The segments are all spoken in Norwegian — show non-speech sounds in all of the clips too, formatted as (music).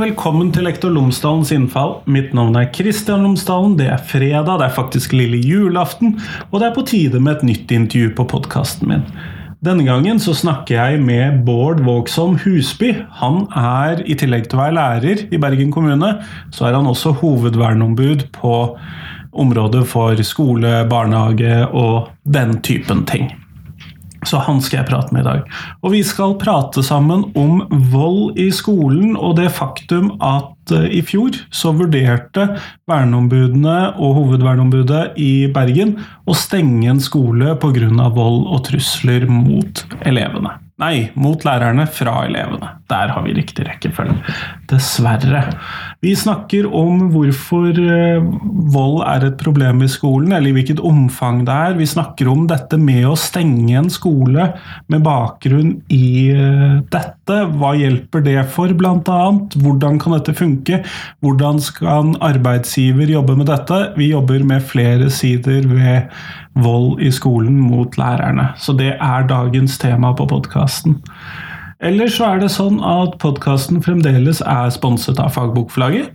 Velkommen til Lektor Lomsdalens innfall. Mitt navn er Kristian Lomsdalen. Det er fredag, det er faktisk lille julaften, og det er på tide med et nytt intervju på podkasten min. Denne gangen så snakker jeg med Bård Vågsholm Husby. Han er, i tillegg til å være lærer i Bergen kommune, så er han også hovedverneombud på området for skole, barnehage og den typen ting. Så han skal jeg prate med i dag. Og vi skal prate sammen om vold i skolen og det faktum at eh, i fjor så vurderte verneombudene og hovedverneombudet i Bergen å stenge en skole pga. vold og trusler mot elevene. Nei, mot lærerne fra elevene. Der har vi riktig rekkefølge. Dessverre. Vi snakker om hvorfor eh, vold er et problem i skolen, eller i hvilket omfang det er. Vi snakker om dette med å stenge en skole med bakgrunn i eh, dette. Hva hjelper det for, bl.a.? Hvordan kan dette funke? Hvordan skal arbeidsgiver jobbe med dette? Vi jobber med flere sider ved vold i skolen mot lærerne. Så det er dagens tema på podkasten. Eller så er det sånn at podkasten fremdeles er sponset av Fagbokforlaget.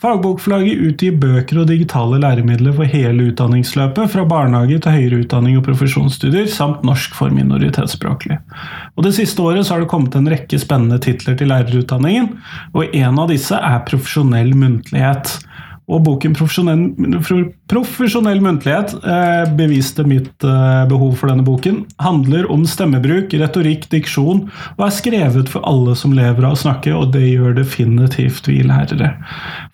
Fagbokforlaget utgir bøker og digitale læremidler for hele utdanningsløpet, fra barnehage til høyere utdanning og profesjonsstudier, samt norsk for minoritetsspråklige. Og Det siste året så har det kommet en rekke spennende titler til lærerutdanningen, og en av disse er profesjonell muntlighet. Og boken 'Profesjonell muntlighet' eh, beviste mitt eh, behov for denne boken. Handler om stemmebruk, retorikk, diksjon, og er skrevet for alle som lever av å snakke, og det gjør definitivt vi lærere.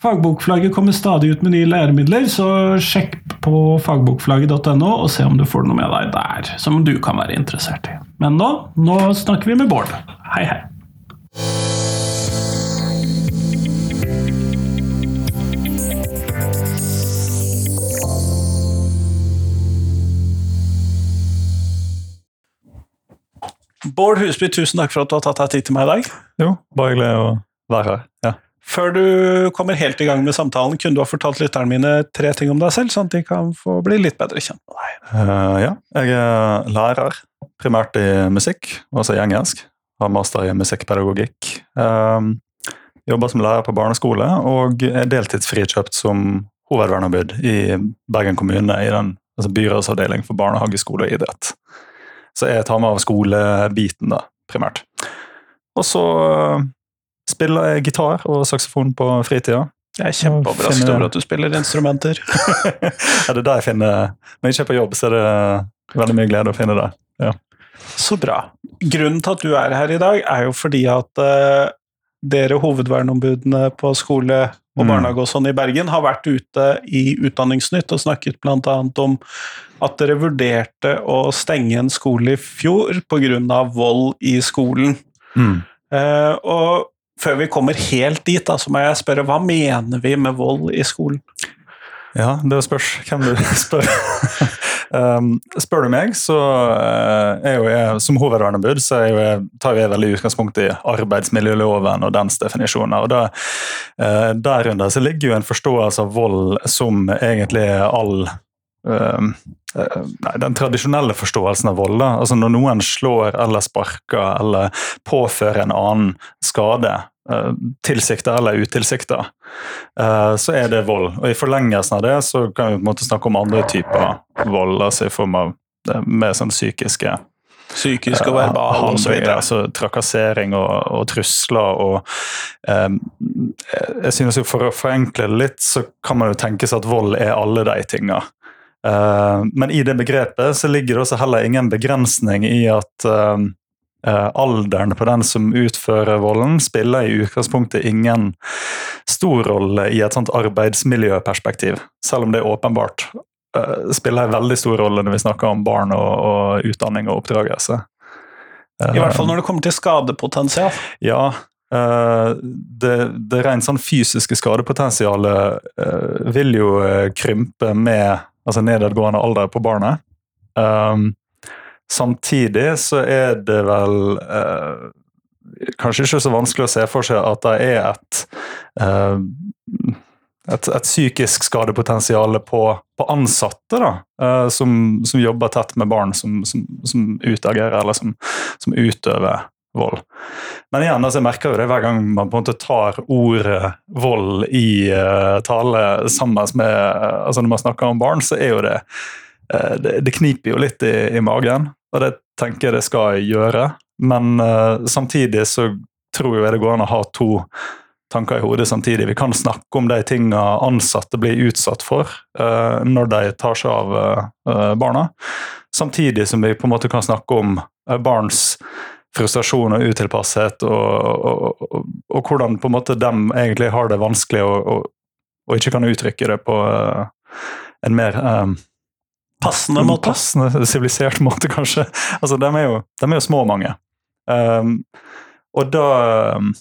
Fagbokflagget kommer stadig ut med nye læremidler, så sjekk på fagbokflagget.no og se om du får noe med deg der som du kan være interessert i. Men nå, nå snakker vi med Bård. Hei, hei. Bård Husby, tusen takk for at du har tatt deg tid til meg i dag. Jo, bare hyggelig å være her. Ja. Før du kommer helt i gang med samtalen, kunne du ha fortalt lytterne mine tre ting om deg selv, sånn at de kan få bli litt bedre kjent med deg? Uh, ja, jeg er lærer, primært i musikk, også i engelsk. Har master i musikkpedagogikk. Uh, jobber som lærer på barneskole og er deltidsfrikjøpt som hovedverneombud i Bergen kommune i den altså byrådsavdeling for barnehage, skole og idrett. Så jeg tar meg av skolebiten, da, primært. Og så øh, spiller jeg gitar og saksofon på fritida. Jeg er kjempeoverrasket finner... over at du spiller instrumenter. (laughs) ja, det er der jeg finner Når jeg ikke er på jobb, så er det veldig mye glede å finne det. Ja. Så bra. Grunnen til at du er her i dag, er jo fordi at uh, dere hovedverneombudene på skole og mm. barnehage og sånn i Bergen har vært ute i Utdanningsnytt og snakket bl.a. om at dere vurderte å stenge en skole i fjor pga. vold i skolen. Mm. Eh, og før vi kommer helt dit, da, så må jeg spørre, hva mener vi med vold i skolen? Ja, det spørs hvem du (laughs) spør. um, spør du meg, så uh, er jo jeg som hovedvernebud så jeg, tar jeg veldig utgangspunkt i arbeidsmiljøloven og dens definisjoner. og da, uh, Derunder så ligger jo en forståelse av vold som egentlig er all uh, nei, den tradisjonelle forståelsen av vold. Altså Når noen slår eller sparker eller påfører en annen skade, Eh, tilsikta eller utilsikta, eh, så er det vold. Og I forlengelsen av det så kan vi på en måte snakke om andre typer vold, altså i form av mer sånn psykiske Psykisk og verbal osv. Altså trakassering og, og, trusler og um, Jeg synes jo For å forenkle det litt, så kan man jo tenke seg at vold er alle de tinga. Uh, men i det begrepet så ligger det også heller ingen begrensning i at um, Eh, alderen på den som utfører volden, spiller i utgangspunktet ingen stor rolle i et sånt arbeidsmiljøperspektiv, selv om det åpenbart eh, spiller en veldig stor rolle når vi snakker om barn og, og utdanning og oppdragelse. I hvert fall når det kommer til skadepotensial? Ja. Uh, det, det rent sånn fysiske skadepotensialet uh, vil jo krympe med altså nedadgående alder på barnet. Samtidig så er det vel eh, kanskje ikke så vanskelig å se for seg at det er et eh, et, et, psykisk skadepotensial på, på ansatte da, eh, som, som, jobber tett med barn som, som, som utagerer eller som, utøver vold. Men igjen, altså, jeg merker jo det hver gang man på en måte tar ordet vold i uh, tale sammen med uh, altså Når man snakker om barn, så er jo det det, det, kniper jo litt i, i, magen, og det tenker jeg det skal gjøre. Men samtidig så tror jeg det går an å ha to tanker i hodet samtidig. Vi kan snakke om de tingene ansatte blir utsatt for uh, når de tar seg av uh, barna, samtidig som vi på en måte kan snakke om uh, barns frustrasjon og utilpasshet, og, og, og, og, hvordan på en måte de egentlig har det vanskelig og, ikke kan uttrykke det på en mer um, Passende måte? Passende, sivilisert måte, kanskje. Altså, de er jo, de er jo små, mange. Um, og da um,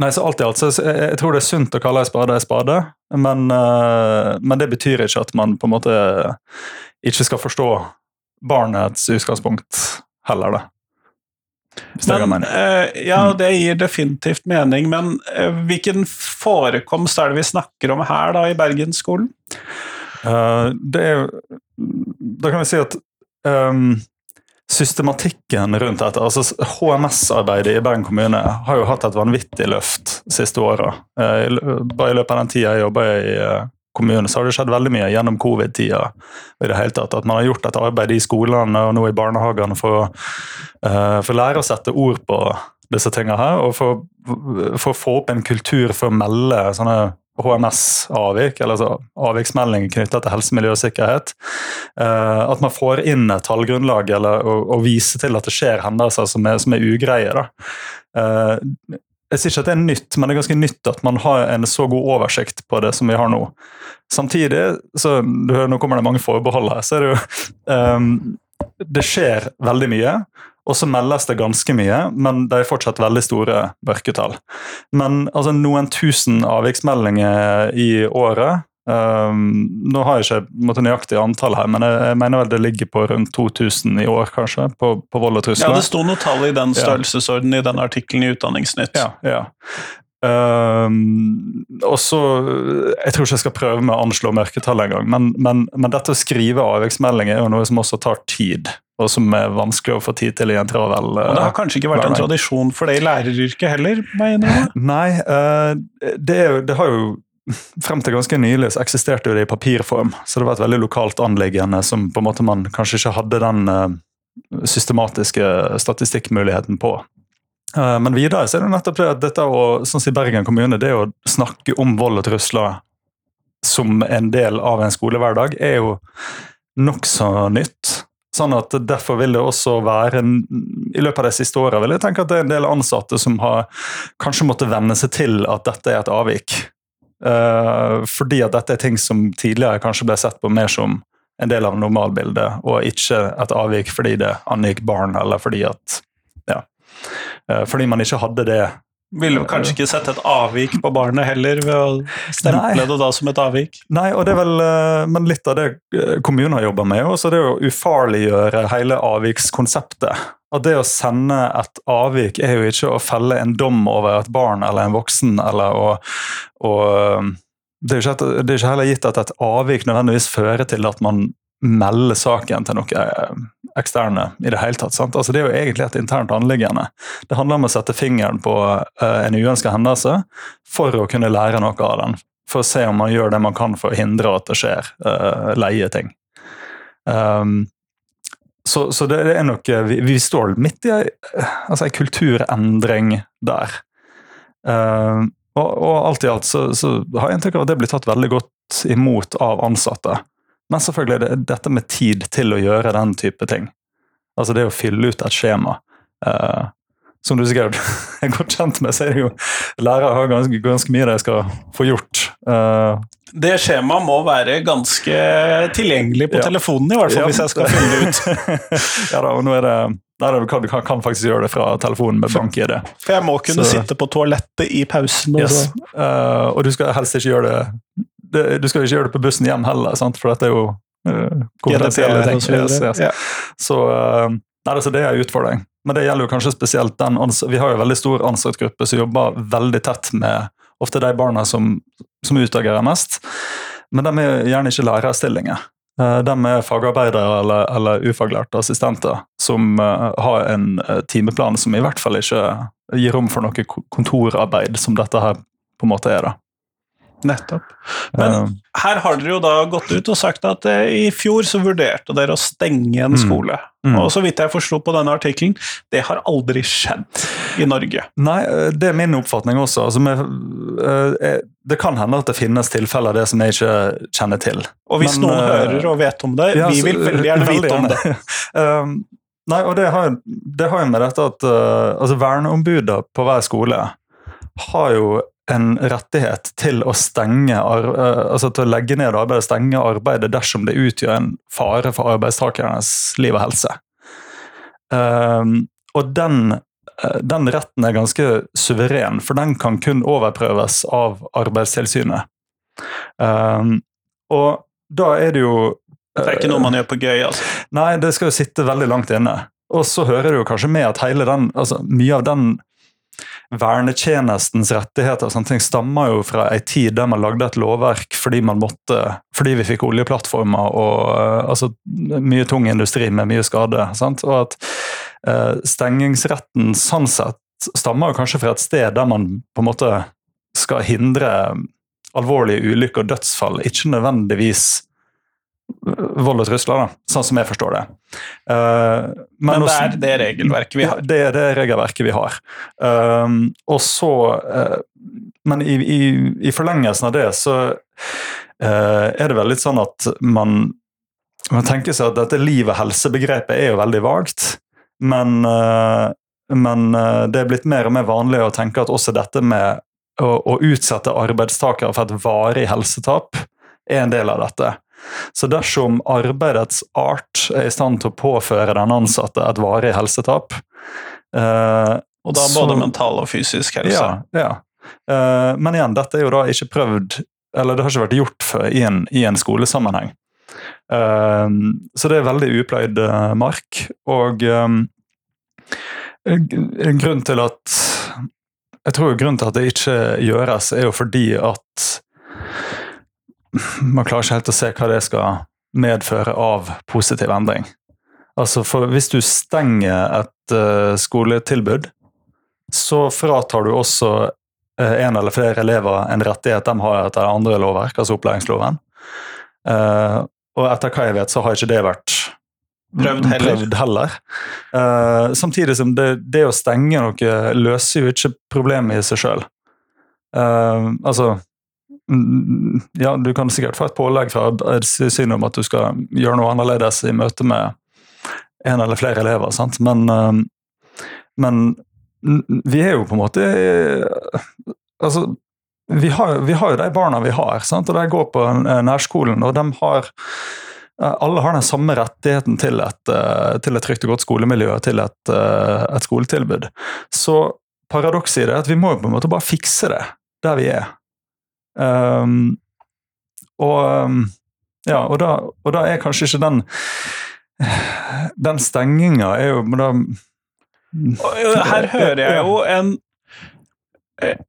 Nei, så alt i alt, så jeg, tror det er sunt å kalle en spade en spade, men, uh, men, det betyr ikke at man på en måte ikke skal forstå barnets utgangspunkt heller, da. Men, uh, ja, mm. det gir definitivt mening, men uh, hvilken forekomst er det vi snakker om her da, i Bergensskolen? det er Da kan vi si at um, systematikken rundt dette. altså HMS-arbeidet i Bergen kommune har jo hatt et vanvittig løft de siste åra. Eh, bare i løpet av den tida jeg jobba i eh, kommunen, så har det skjedd veldig mye gjennom covid-tida. i det hele tatt, At man har gjort et arbeid i skolene og nå i barnehagene for, uh, for å lære å sette ord på disse tingene her, og for, for å få opp en kultur for å melde sånne HMS-avvik, eller altså avviksmelding knytta til helse, miljø og sikkerhet. Uh, at man får inn et tallgrunnlag eller å vise til at det skjer hendelser som er, som er ugreie. Uh, jeg sier ikke at det er nytt, men det er ganske nytt at man har en så god oversikt på det som vi har nå. Samtidig, så du hører, nå kommer det mange forbehold her, så er det jo um, Det skjer veldig mye. Og så meldes det ganske mye, men det er fortsatt veldig store mørketall. Men altså, noen tusen avviksmeldinger i året um, Nå har jeg ikke måtte, nøyaktig antall her, men jeg, jeg, mener vel det ligger på rundt 2000 i år, kanskje, på, på vold og trusler. Ja, det sto noe tall i den størrelsesordenen ja. i den artikkelen i Utdanningsnytt. Ja, ja. Um, og så Jeg tror ikke jeg skal prøve med å anslå mørketallet engang, men, men, men dette å skrive avviksmeldinger er jo noe som også tar tid og som er vanskelig å få tid til i en travel hverdag. Og Det har kanskje ikke vært en tradisjon for det i læreryrket heller? mener (laughs) Nei, uh, det, er, det, har jo (laughs) Frem til ganske nylig så eksisterte det i papirform, så det var et veldig lokalt anliggende som på en måte man kanskje ikke hadde den uh, systematiske statistikkmuligheten på. Men videre så er det nettopp det at dette å, sånn som i Bergen kommune, det å snakke om vold og trusler som en del av en skolehverdag, er jo nokså nytt. Sånn at Derfor vil det også være i løpet av de siste åra vil jeg tenke at det er en del ansatte som har kanskje måttet venne seg til at dette er et avvik. Uh, fordi at dette er ting som tidligere kanskje ble sett på mer som en del av normalbildet, og ikke et avvik fordi det angikk barn, eller fordi at ja, uh, fordi man ikke hadde det ville kanskje ikke sett et avvik på barnet heller, ved å stemple Nei. det da som et avvik? Nei, og det er vel, eh, men litt av det eh, kommunen har jobba med, også det er å ufarliggjøre hele avvikskonseptet. At det å sende et avvik er jo ikke å felle en dom over et barn eller en voksen, eller å, å det, er ikke, det er ikke heller gitt at et avvik nødvendigvis fører til at man melder saken til noe eksterne i det hele tatt. Altså, det er jo egentlig et internt anliggende. Det handler om å sette fingeren på uh, en uønska hendelse for å kunne lære noe av den. For å se om man gjør det man kan for å hindre at det skjer uh, leie ting. Um, så, så, det er nok Vi, vi står midt i altså, en kulturendring der. Uh, og, og, alt i alt så, så har jeg inntrykk av at det blir tatt veldig godt imot av ansatte. Men selvfølgelig det dette med tid til å gjøre den type ting. Altså det å fylle ut et skjema. Uh, som du sikkert (laughs) er godt kjent med, så er det jo lærere har ganske, ganske mye de skal få gjort. Uh, det skjemaet må være ganske tilgjengelig på ja. telefonen, i hvert fall, ja. hvis jeg skal fylle det ut. (laughs) ja da, og nå er det Nei, du kan, kan, faktisk gjøre det fra telefonen med bank-ID. For jeg må kunne så, sitte på toalettet i pausen. Og, yes. uh, og du skal helst ikke gjøre det det, du skal jo ikke gjøre det på bussen hjem heller, sant? for dette er jo uh, konfidensielle ting. Yes, yes. Yeah. Så uh, nei, altså, det er en utfordring. Men det gjelder jo kanskje spesielt den Vi har jo en veldig stor ansattgruppe som jobber veldig tett med ofte de barna som, som utagerer mest. Men de er gjerne ikke lærerstillinger. Uh, de er fagarbeidere eller, eller ufaglærte assistenter som har en timeplan som i hvert fall ikke gir rom for noe kontorarbeid, som dette her på en måte er. da. Nettopp. Men her har dere jo da gått ut og sagt at i fjor så vurderte dere å stenge en mm. skole. Mm. Og så vidt jeg forsto på denne artikkelen, det har aldri skjedd i Norge. Nei, det er min oppfatning også. Altså, med, det kan hende at det finnes tilfeller av det som jeg ikke kjenner til. Og hvis Men, noen hører og vet om det, ja, vi vil veldig gjerne vite om det. um, (laughs) nei, og det har, det har jo med dette at altså, verneombudet på hver skole har jo en rettighet til å stenge eh, altså til å legge ned arbeidet, stenge arbeidet dersom det utgjør en fare for arbeidstakernes liv og helse. Um, og den, eh, den, retten er ganske suveren, for den kan kun overprøves av Arbeidstilsynet. Um, og da er det jo Det er ikke noe man gjør på gøy? altså? Nei, det skal jo sitte veldig langt inne. Og så hører det jo kanskje med at hele den, altså mye av den vernetjenestens rettigheter og sånne ting stammer jo fra ei tid der man lagde et lovverk fordi man måtte, fordi vi fikk oljeplattformer og uh, altså, mye tung industri med mye skade. Sant? Og at uh, stengingsretten sånn sett stammer jo kanskje fra et sted der man på en måte skal hindre alvorlige ulykker og dødsfall, ikke nødvendigvis vold og trusler, da, sånn som jeg forstår det. Uh, men, men, det er det regelverket vi har? Det er det regelverket vi har. Uh, og så uh, Men i, i, i, forlengelsen av det så uh, er det vel litt sånn at man, man tenker seg at dette liv- og helsebegrepet er jo veldig vagt, men, men det er blitt mer og mer vanlig å tenke at også dette med å, å utsette arbeidstakere for et varig helsetap er en del av dette. Så dersom arbeidets art er i stand til å påføre den ansatte et varig helsetap eh, Og da både så, mental og fysisk helse? Ja. ja. Eh, men igjen, dette er jo da ikke prøvd Eller det har ikke vært gjort før i en, i en skolesammenheng. Eh, så det er veldig upløyd eh, mark. Og en grunnen til at jeg tror grunnen til at det ikke gjøres, er jo fordi at man klarer ikke helt å se hva det skal medføre av positiv endring. Altså for Hvis du stenger et uh, skoletilbud, så fratar du også uh, en eller flere elever en rettighet de har etter andre lovverk, altså opplæringsloven. Uh, og etter hva jeg vet, så har ikke det vært prøvd heller. Prøvd heller. samtidig som det, det, å stenge noe løser jo ikke problemet i seg sjøl. altså ja, du kan sikkert få et pålegg fra Arbeidstilsynet om at du skal gjøre noe annerledes i møte med en eller flere elever, sant? Men, eh, men vi er jo på en måte Altså, vi har, vi har jo de barna vi har, sant? og de går på nærskolen, og de har alle har den samme rettigheten til et, eh, til et trygt og godt skolemiljø, til et, eh, et skoletilbud. Så paradokset i det er at vi må jo på en måte bare fikse det der vi er. Um, og um, ja, og da, og da, er kanskje ikke den Den stenginga er jo da, Her hører jeg jo en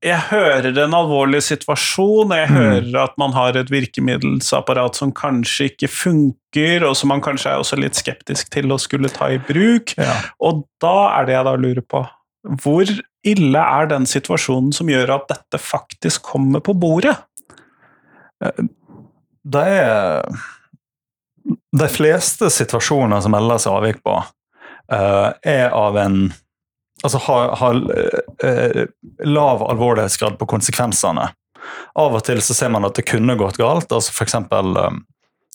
jeg hører en alvorlig situasjon, jeg mm. hører at man har et virkemiddelsapparat som kanskje ikke funker, og som man kanskje er også litt skeptisk til å skulle ta i bruk. Ja. Og da er det jeg da lurer på hvor ille er den situasjonen som gjør at dette faktisk kommer på bordet? Det er De fleste situasjoner som meldes avvik på, eh, er av en Altså har, har eh, lav alvorlighetsgrad på konsekvensene. Av og til så ser man at det kunne gått galt. altså for eksempel, eh,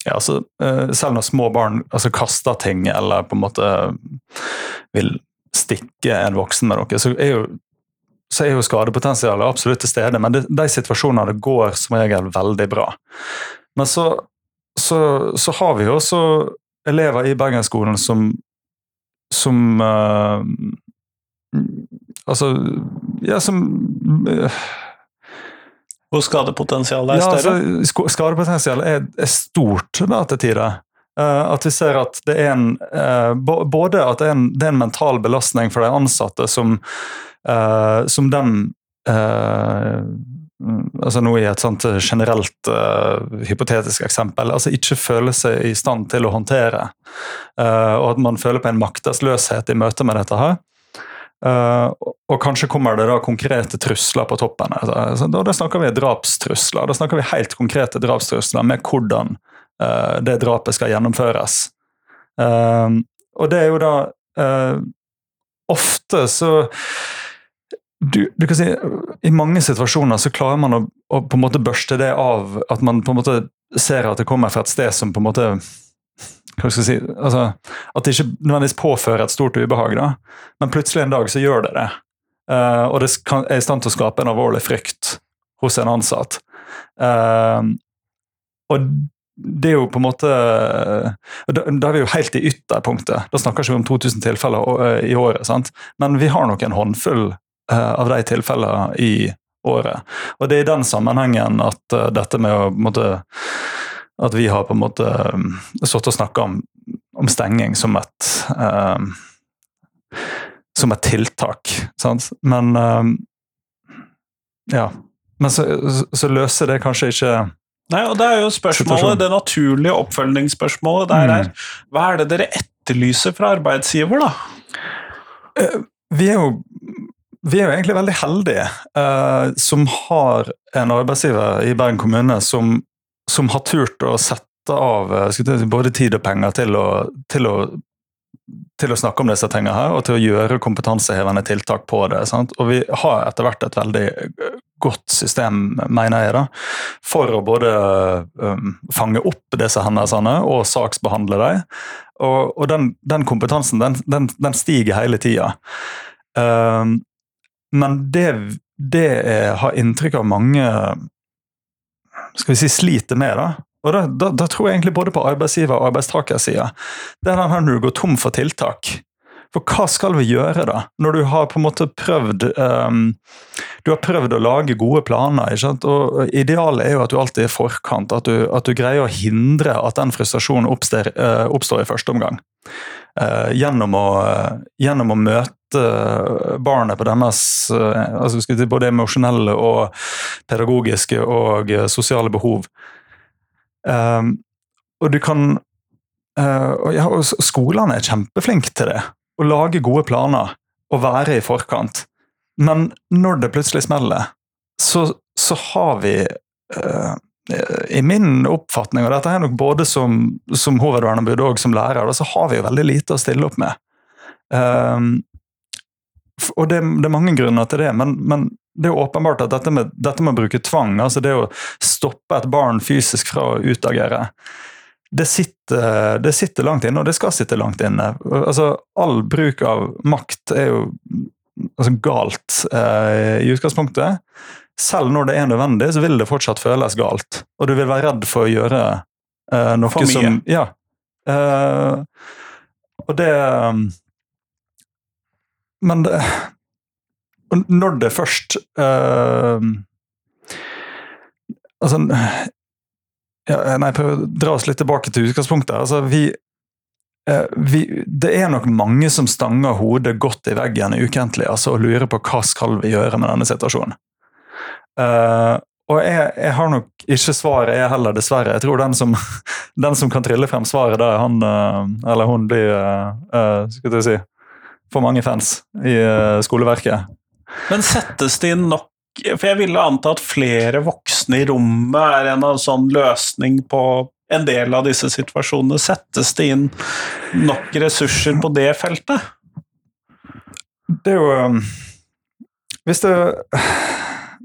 ja, altså, Selv når små barn altså, kaster ting eller på en måte vil stikke en voksen med noe, så er jo, så er jo skadepotensialet absolutt til stede. Men de, de situasjonene går som regel veldig bra. Men så, så, så har vi jo også elever i Bergensskolen som som uh, Altså Ja, som uh, Hvor skadepotensialet er større? Ja, altså, skadepotensialet er, er stort da, til tider. Uh, at vi ser at det er en uh, Både at det er en, det er en, mental belastning for de ansatte som, uh, som de altså Nå i et sånt generelt uh, hypotetisk eksempel. altså Ikke føle seg i stand til å håndtere. Uh, og at man føler på en maktesløshet i møte med dette her. Uh, og kanskje kommer det da konkrete trusler på toppen. Altså, da, da, snakker vi drapstrusler. Da snakker vi helt konkrete drapstrusler med hvordan det drapet skal gjennomføres. og det er jo da Ofte så du, du, kan si, I mange situasjoner så klarer man å, å, på en måte børste det av at man på en måte ser at det kommer fra et sted som på en måte hva skal jeg si, altså, At det ikke nødvendigvis påfører et stort ubehag, da. men plutselig en dag så gjør det det. Uh, og det kan, er i stand til å skape en alvorlig frykt hos en ansatt. Uh, og det er jo på en måte Da, da er vi jo helt i ytterpunktet. Da snakker vi ikke om 2000 tilfeller eh, i året. sant? Men vi har nok en håndfull Eh, av de tilfellene i året. Og det er i den sammenhengen at dette med å måte, At vi har på en måte sittet og snakka om, om, stenging som et um, som et tiltak. Sant? Men um, ja. Men så, så, løser det kanskje ikke Nei, og det er jo spørsmålet, Det naturlige oppfølgingsspørsmålet der er mm. Hva er det dere etterlyser fra arbeidsgiver, da? Vi er jo vi er jo egentlig veldig heldige eh, som har en arbeidsgiver i Bergen kommune som, som har turt å sette av uh, både tid og penger til å, til, å, til å, snakke om disse tingene her, og til å gjøre kompetansehevende tiltak på det. Sant? Og vi har etter hvert et veldig godt system, mener jeg, da, for å både um, fange opp disse hendelsene og saksbehandle dem. Og, og den, den, kompetansen den, den, den stiger hele tida. Um, men det, det jeg har inntrykk av mange skal vi si, sliter med, da, og da, da, da, tror jeg egentlig både på arbeidsgiver- og arbeidstakersida, det er den her når du går tom for tiltak. For hva skal vi gjøre, da? Når du har på en måte prøvd um, Du har prøvd å lage gode planer. Og Idealet er jo at du alltid er forkant. At du, at du greier å hindre at den frustrasjonen oppstår, uh, oppstår i første omgang. Uh, gjennom, å, uh, gjennom, å, møte barnet på deres altså både emosjonelle og pedagogiske og sosiale behov. Og du kan og Skolene er kjempeflinke til det å lage gode planer og være i forkant. Men når det plutselig smeller, så, så har vi uh, I min oppfatning, og dette er nok både som, som hovedverneombud og som lærer, så har vi jo veldig lite å stille opp med. Um, og det, det, er mange grunner til det, men, men det er jo åpenbart at dette med, dette med, å bruke tvang, altså det å stoppe et barn fysisk fra å utagere, det sitter, det sitter, langt inne, og det skal sitte langt inne. Altså, all bruk av makt er jo altså, galt eh, i utgangspunktet. Selv når det er nødvendig, så vil det fortsatt føles galt. Og du vil være redd for å gjøre eh, noe for mye. som Ja. Eh, og det Men det Når det først eh, Altså ja, eh, nei, prøv å dra oss litt tilbake til utgangspunktet. Altså, vi, eh, vi, det er nok mange som stanger hodet godt i veggen ukentlig altså, og lurer på hva skal vi gjøre med denne situasjonen. Uh, og jeg, jeg, har nok ikke svaret, jeg heller, dessverre. Jeg tror den som, (laughs) den som kan trille frem svaret, der han eller hun blir uh, skal vi si, for mange fans i skoleverket. Men settes det inn nok for jeg ville anta at flere voksne i rommet er en sånn løsning på en del av disse situasjonene. Settes det inn nok ressurser på det feltet? Det er jo um, Hvis det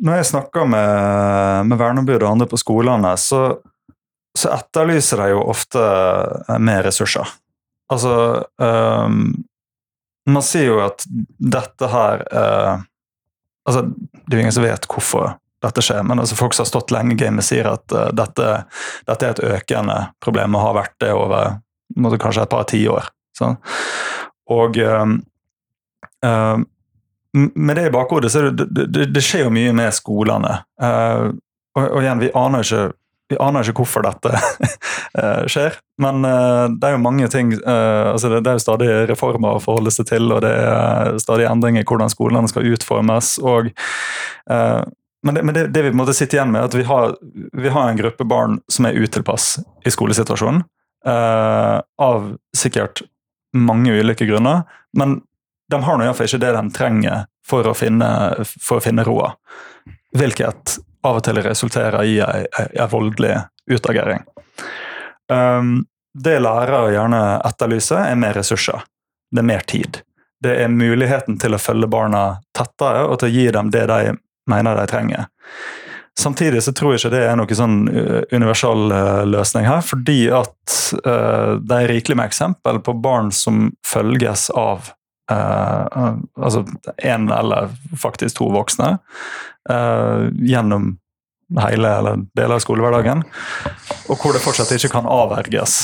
Når jeg snakker med, med verneombud og andre på skolene, så, så etterlyser de jo ofte mer ressurser. Altså um, Man sier jo at dette her uh, altså, Det er jo ingen som vet hvorfor dette skjer, men altså, folk som har stått lenge i gamet, sier at uh, dette, dette, er et økende problem og har vært det over måtte, kanskje et par tiår. Sånn. Og um, uh, med det i bakhodet så det, det, det, skjer jo mye med skolene. Uh, og, og, igjen, vi aner ikke vi aner ikke hvorfor dette (laughs) eh, skjer, men det er jo mange ting altså Det er jo stadig reformer å forholde seg til, og det er stadig endringer i hvordan skolene skal utformes. og men, det, men det, det vi måtte sitte igjen med, er at vi har, vi har en gruppe barn som er utilpass i skolesituasjonen. eh, av sikkert mange ulike grunner. Men de har nå iallfall ikke det de trenger for å finne, for å finne roa. Hvilket av og til resulterer i en voldelig utagering. Um, det lærere gjerne etterlyser, er mer ressurser. Det er mer tid. Det er muligheten til å følge barna tettere og til å gi dem det de mener de trenger. Samtidig så tror jeg ikke det er noen sånn uh, universal uh, løsning her, fordi at uh, det er rikelig med eksempel på barn som følges av altså én eller faktisk to voksne gjennom hele eller deler av skolehverdagen, og hvor det fortsatt ikke kan avverges.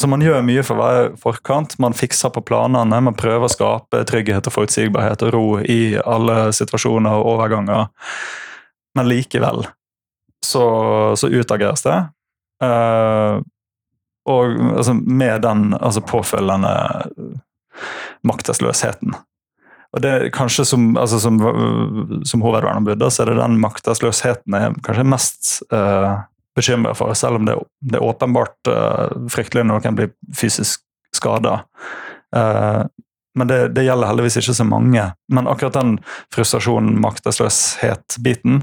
Så man gjør mye for å være forkant. Man fikser på planene. Man prøver å skape trygghet og forutsigbarhet og ro i alle situasjoner og overganger. Men likevel så, så utageres det. Uh, og altså, med den altså, påfølgende maktesløsheten. Og det er kanskje Som, altså, som, som hovedverneombud så er det den maktesløsheten jeg kanskje mest uh, bekymra for, selv om det, det er åpenbart uh, fryktelig når noen blir fysisk skada. Uh, eh, men det, det, gjelder heldigvis ikke så mange. Men akkurat den frustrasjonen, maktesløshet-biten,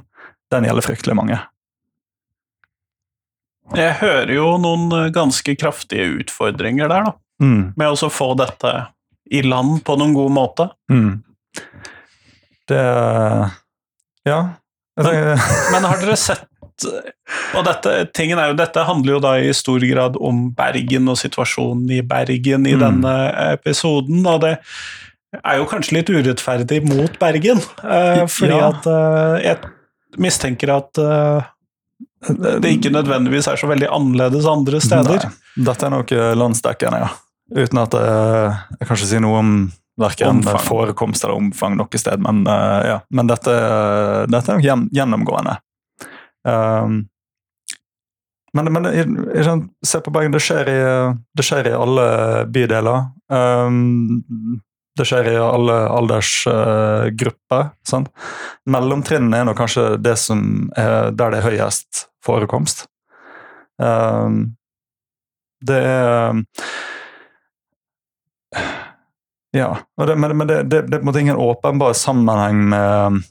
den gjelder fryktelig mange. Jeg hører jo noen ganske kraftige utfordringer der, da. Mm. Med å få dette i land på noen god måte. Mm. Det Ja. Men, men, har dere sett og dette, tingen er jo, dette handler jo da i stor grad om Bergen og situasjonen i Bergen i mm. denne episoden. Og det er jo kanskje litt urettferdig mot Bergen, eh, fordi ja. at eh, jeg mistenker at eh, det ikke nødvendigvis er så veldig annerledes andre steder. Nei, dette er nok landsdekkende, ja. Uten at jeg, jeg kan ikke si noe om verken forekomst eller omfang noe sted. Men, ja. men dette, dette, er nok gjennomgående. Um, men, men jeg, se på Bergen, det skjer, i, det skjer i alle bydeler. Um, det skjer i alle aldersgrupper. Uh, Mellomtrinnene er nå kanskje det som er der det er høyest forekomst. Um, det er Ja. Det, men, men det, det, det, er på en måte ingen åpenbar sammenheng med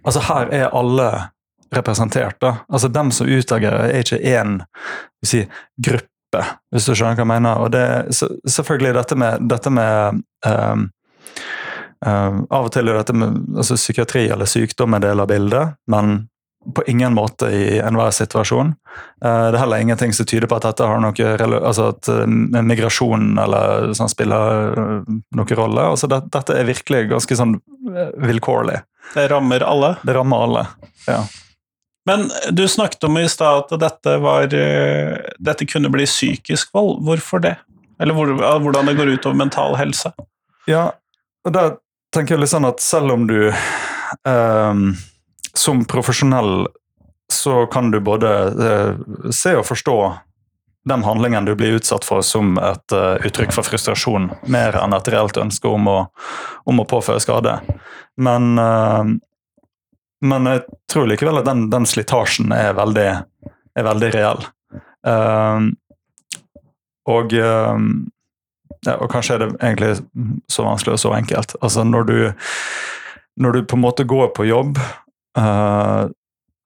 Altså, her er alle representert. da. Altså Dem som utagerer, er ikke én si, gruppe, hvis du skjønner hva jeg mener. Og det så, Selvfølgelig dette med, dette med um, um, Av og til er dette med altså, psykiatri eller sykdom en del av bildet, men på ingen måte i enhver situasjon. Uh, det er heller ingenting som tyder på at dette har noe, altså at uh, migrasjon eller sånn spiller uh, noen rolle. Altså, det, dette er virkelig ganske sånn vilkårlig. Det rammer alle? Det rammer alle, ja. Men du snakket om i stad at dette, var, eh, dette kunne bli psykisk vold. Hvorfor det? Eller hvordan det går ut over mental helse? Ja, og da tenker jeg litt sånn at selv om du um, som profesjonell så kan du både uh, se og forstå den handlingen du blir utsatt for som et uh, uttrykk for frustrasjon, mer enn et reelt ønske om å, om å påføre skade. Men uh, men jeg tror likevel at den, den slitasjen er veldig, er veldig reell. Um, og, um, ja, og kanskje er det egentlig så vanskelig og så enkelt. Altså når du, når du på en måte går på jobb, uh,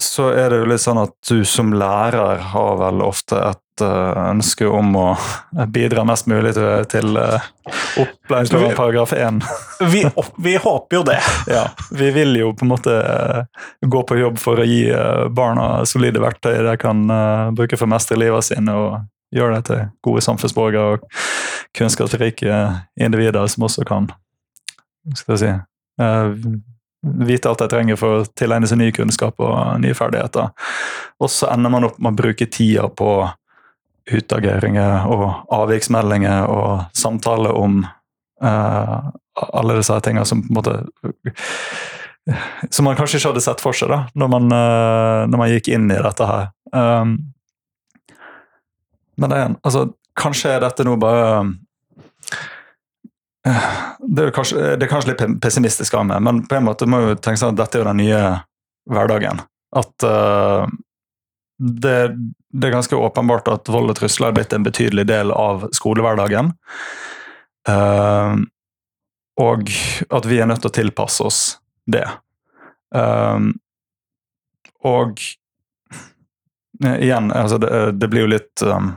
så er det jo litt sånn at du som lærer har vel ofte et ønske om å bidra mest mulig til, til uh, opplæringsloven paragraf 1. vi, vi, håper jo det. (laughs) ja, Vi vil jo på en måte uh, gå på jobb for å gi barna solide verktøy de kan bruke for å mestre livet sine og gjøre det til gode samfunnsborgere og kunnskapsrike individer som også kan skal jeg si, vite alt de trenger for å tilegne seg ny kunnskap og nye ferdigheter. Og så ender man opp med å bruke tida på utageringer og avviksmeldinger og samtaler om uh, alle disse tingene som på en måte Som man kanskje ikke hadde sett for seg da, når man, uh, når man gikk inn i dette her. Um, men det er, altså, kanskje er dette nå bare det er, kanskje, det er kanskje litt pessimistisk av meg, men på en måte må jo tenke sånn at dette er jo den nye hverdagen. At uh, det, det, er ganske åpenbart at vold og trusler er blitt en betydelig del av skolehverdagen. Uh, og at vi er nødt til å tilpasse oss det. Uh, og igjen, altså det, det, blir jo litt um,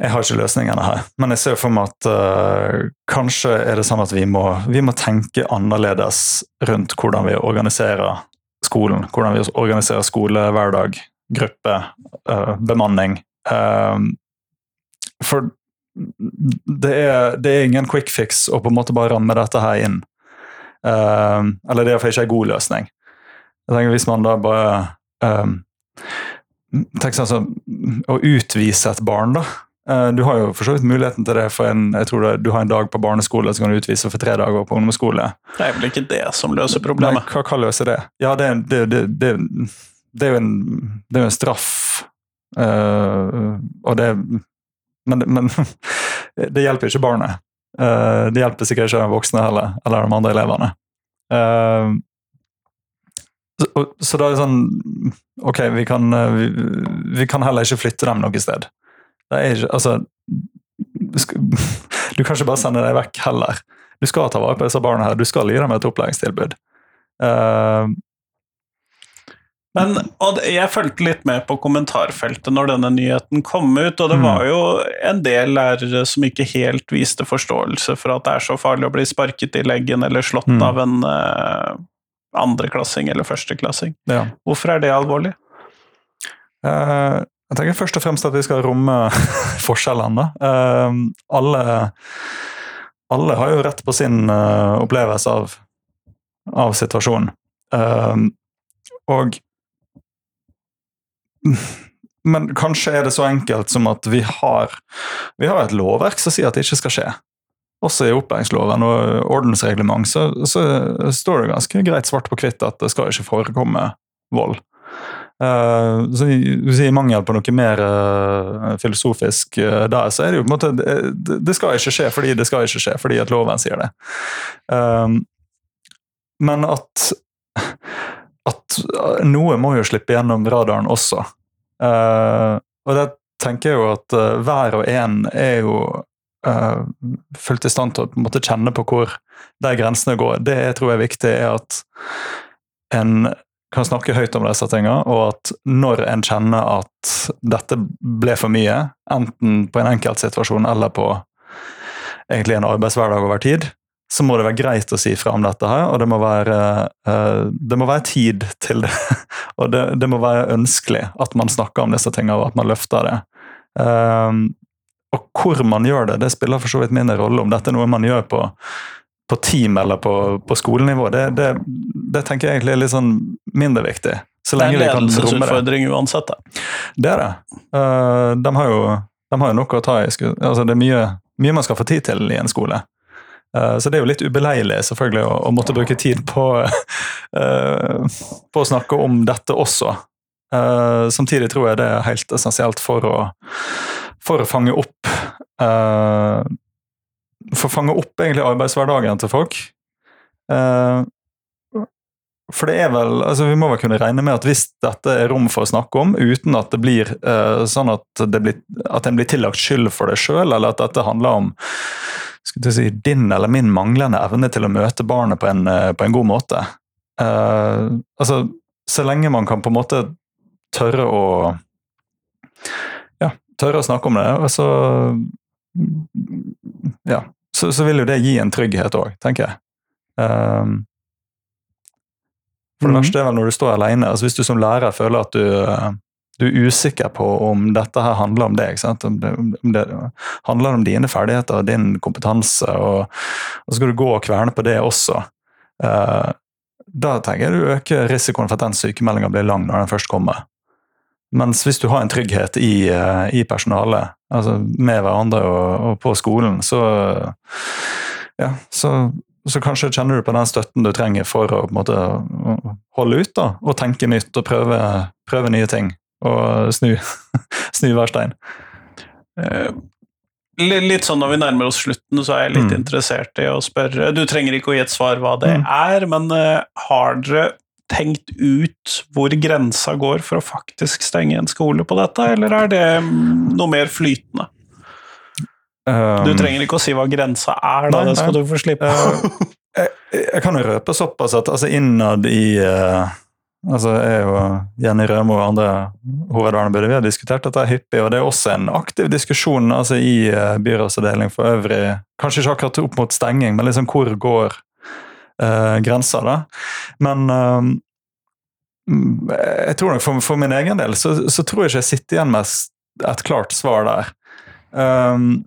Jeg har ikke løsningene her, men jeg ser for meg at uh, kanskje er det sånn at vi må, vi må, tenke annerledes rundt hvordan vi organiserer skolen. Hvordan vi organiserer skole, hverdag, gruppe, uh, bemanning. Uh, for det er, det er, ingen quick fix å på en måte bare ramme dette her inn. eller det er iallfall ikke en god løsning. Jeg tenker Hvis man da bare um, tenker sånn Å utvise et barn, da. Uh, du har jo for så vidt muligheten til det for en jeg tror du har en dag på barneskole, så kan du utvise for tre dager på ungdomsskole. Det er vel ikke det som løser problemet? Nei, hva hva løser det? Ja, det, det, det, det er jo en, det er en straff. Uh, og det Men, men (laughs) det hjelper ikke barnet. Uh, det hjelper sikkert ikke de voksne heller, eller de andre elevene. Uh, så, så, da er det sånn Ok, vi kan, eh, vi, vi kan heller ikke flytte dem noe sted. Det er ikke Altså Du (laughs) kan ikke bare sende dem vekk heller. Du skal ta vare på disse barna her, du skal gi dem et opplæringstilbud. Uh, men Jeg fulgte litt med på kommentarfeltet når denne nyheten kom ut, og det mm. var jo en del lærere som ikke helt viste forståelse for at det er så farlig å bli sparket i leggen eller slått mm. av en uh, andreklassing eller førsteklassing. Ja. Hvorfor er det alvorlig? Uh, jeg tenker først og fremst at vi skal romme (laughs) forskjellene. Uh, alle, alle, har jo rett på sin uh, opplevelse av, av situasjonen. og Men kanskje er det så enkelt som at vi har, vi har et lovverk som sier at det ikke skal skje også i opplæringsloven og ordensreglement så, så, står det ganske greit svart på hvitt at det skal ikke forekomme vold. Uh, så sier mangel på noe mer uh, filosofisk uh, der, så er det jo på en måte det, det, skal ikke skje fordi det skal ikke skje, fordi at loven sier det. men at, at noe må jo slippe gjennom radaren også. og det tenker jeg jo at hver og en er jo fullt i stand til å på kjenne på hvor de grensene går. Det jeg tror er viktig, er at en kan snakke høyt om disse tingene, og at når en kjenner at dette ble for mye, enten på en enkeltsituasjon eller på egentlig en arbeidshverdag over tid, så må det være greit å si fra om dette her, og det må være, uh, det må være tid til det. (laughs) og det, det, må være ønskelig at man snakker om disse tingene, og at man løfter det. Uh, og hvor man gjør det, det spiller for så vidt mindre rolle. Om dette er noe man gjør på, på team eller på, på skolenivå, det, det, det, tenker jeg egentlig er litt sånn mindre viktig. Så det er en ledelsesutfordring uansett. Det. det er det. Uh, de, har jo, de, har jo, noe å ta i. Altså, det er mye, mye, man skal få tid til i en skole. Uh, så det er jo litt ubeleilig selvfølgelig å, å måtte bruke tid på, uh, (laughs) på å snakke om dette også. samtidig tror jeg det er helt essensielt for å for å fange opp å fange opp egentlig arbeidshverdagen til folk. Eh, for det er vel, altså Vi må vel kunne regne med at hvis dette er rom for å snakke om, uten at det blir eh, sånn at, det blir, at en blir tillagt skyld for det sjøl, eller at dette handler om si, din eller min manglende evne til å møte barnet på en, på en god måte. Eh, altså, Så lenge man kan på en måte tørre å tørre å snakke om det, så Ja. Så, så vil jo det gi en trygghet òg, tenker jeg. Um, for det mm. verste er vel når du står alene. Altså hvis du som lærer føler at du, du er usikker på om dette her handler om deg, om det, om det, handler om dine ferdigheter og din kompetanse, og, og, så skal du gå og kverne på det også. Uh, da tenker jeg du øker risikoen for at den sykemeldinga blir lang når den først kommer. Mens hvis du har en trygghet i, eh, i personalet, altså med hverandre og, og på skolen, så, ja, så, så kanskje kjenner du på den støtten du trenger for å måte, holde ut da, og tenke nytt og prøve, prøve nye ting. Og snu, (laughs) snu hver stein. Eh, Litt sånn når vi nærmer oss slutten, så er jeg litt Mm. interessert i å spørre Du trenger ikke å gi et svar hva det Mm. er, men eh, har dere tenkt ut hvor grensa går for å faktisk stenge en skole på dette, eller er det mm, noe mer flytende? Um, Du trenger ikke å si hva grensa er, da, Nei, det skal nei. du få slippe. Eh, jeg, jeg kan jo røpe såpass at altså innad i uh, altså Jeg og Jenny Rømo og andre hovedvernebudet vi har diskutert dette hyppig, og det er også en aktiv diskusjon altså i uh, byrådsavdeling for øvrig. Kanskje ikke akkurat opp mot stenging, men liksom hvor går uh, grensa, da. Men eh, mm, jeg tror nok for, for min egen del så, så tror jeg ikke jeg sitter igjen med et klart svar der. Um,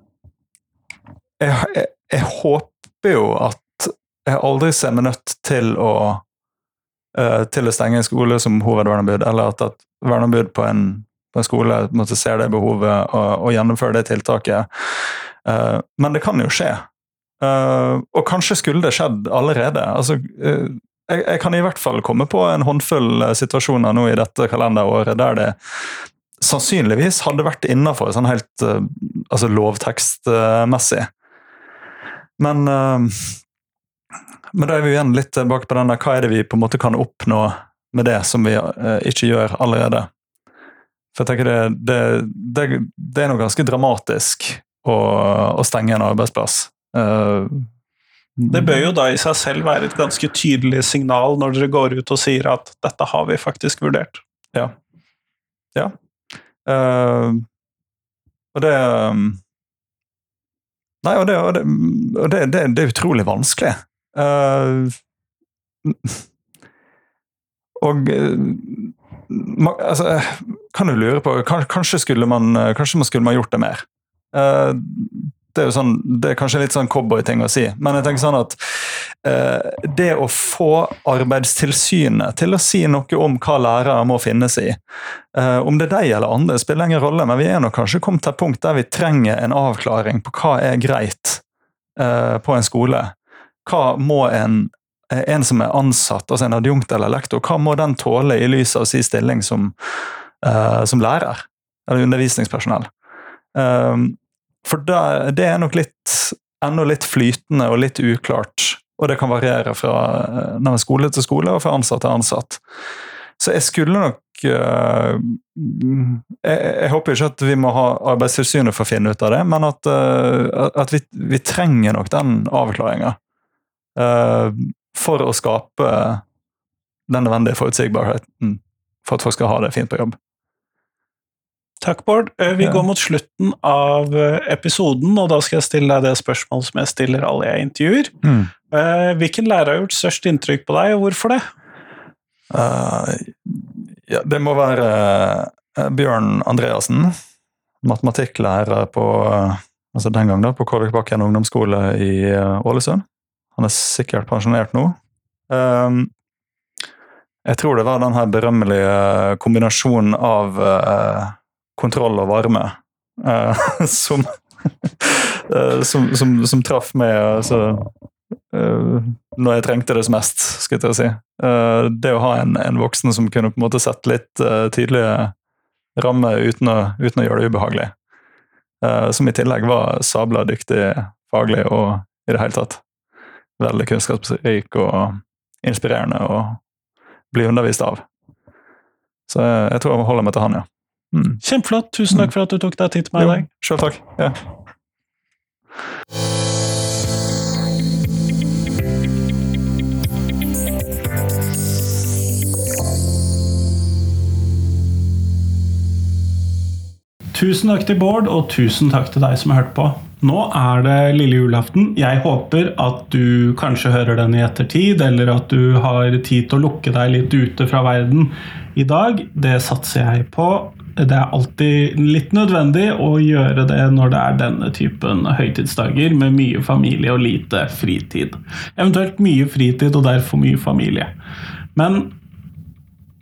jeg, jeg, jeg håper jo at jeg aldri ser meg nødt til å uh, til å stenge en skole som hovedverneombud, eller at et verneombud på på en skole måtte ser det behovet og, og gjennomføre det tiltaket. Uh, men det kan jo skje. Eh, og kanskje skulle det skjedd allerede. Altså, uh, jeg, jeg kan i hvert fall komme på en håndfull eh, situasjoner nå i dette kalenderåret der det sannsynligvis hadde vært innafor sånn helt uh, altså lovtekstmessig. Men men da er vi igjen litt tilbake på den der, hva er det vi på en måte kan oppnå med det som vi ikke gjør allerede? For jeg tenker det, det, det, det er noe ganske dramatisk å, å stenge en arbeidsplass. Eh, Det bør jo da i seg selv være et ganske tydelig signal når dere går ut og sier at dette har vi faktisk vurdert. Ja. Ja. Uh, og det um, Nei, og det, og det, og det, det, det er utrolig vanskelig. Uh, og altså, kan du lure på kan, Kanskje skulle man kanskje skulle man gjort det mer. Eh, det er jo sånn, det er kanskje litt sånn cowboyting å si, men jeg tenker sånn at eh, det å få Arbeidstilsynet til å si noe om hva lærere må finnes i, eh, om det er deg eller andre, spiller ingen rolle, men vi er nok kanskje kommet til et punkt der vi trenger en avklaring på hva er greit eh, på en skole. Hva må en, eh, en som er ansatt, altså en adjunkt eller lektor, hva må den tåle i lys av sin stilling som, eh, som lærer eller undervisningspersonell? Um, for det, det er nok litt ennå litt flytende og litt uklart. Og det kan variere fra eh, skole til skole og fra ansatt til ansatt. Så jeg skulle nok eh, jeg, jeg håper ikke at vi må ha Arbeidstilsynet for å finne ut av det, men at, eh, at vi, vi trenger nok den avklaringa. for å skape den nødvendige forutsigbarheten for at folk skal ha det fint på jobb. Takk, Bård. Eh, Vi går mot slutten av eh, episoden, og da skal jeg stille deg det spørsmålet som jeg stiller alle jeg intervjuer. Mm. Hvilken lærer har gjort størst inntrykk på deg, og hvorfor det? Uh, ja, det må være eh, Bjørn Andreassen, matematikklærer på eh, altså den gang da, på Kårvikbakken ungdomsskole i eh, Ålesund. Han er sikkert pensjonert nå. Um, jeg tror det var den her berømmelige kombinasjonen av eh, kontroll og varme uh, (laughs) som, uh, som, som, som traff meg altså, uh, når jeg trengte det som mest, skal jeg si. Det å ha en, en voksen som kunne på en måte sette litt tydelige rammer uten uten å gjøre det ubehagelig. Eh, som i tillegg var sabla dyktig faglig og i det hele tatt veldig kunnskapsrik og inspirerende å bli undervist av. Så jeg, jeg tror jeg må holde meg til han, ja. Mm. Kjempeflott. Tusen takk for at du tok deg tid til meg i dag. Sjøl takk. Ja. Tusen takk til Bård, og tusen takk til deg som har hørt på. Nå er det lille julaften. Jeg håper at du kanskje hører den i ettertid, eller at du har tid til å lukke deg litt ute fra verden i dag. Det satser jeg på. Det er alltid litt nødvendig å gjøre det når det er denne typen høytidsdager med mye familie og lite fritid. Eventuelt mye fritid og derfor mye familie. Men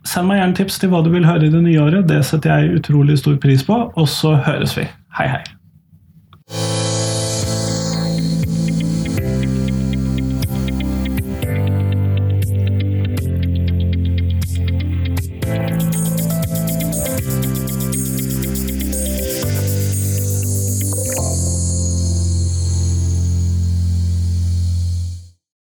Send meg gjerne tips til hva du vil høre i det nye året. Det setter jeg utrolig stor pris på. Og så høres vi. Hei, hei.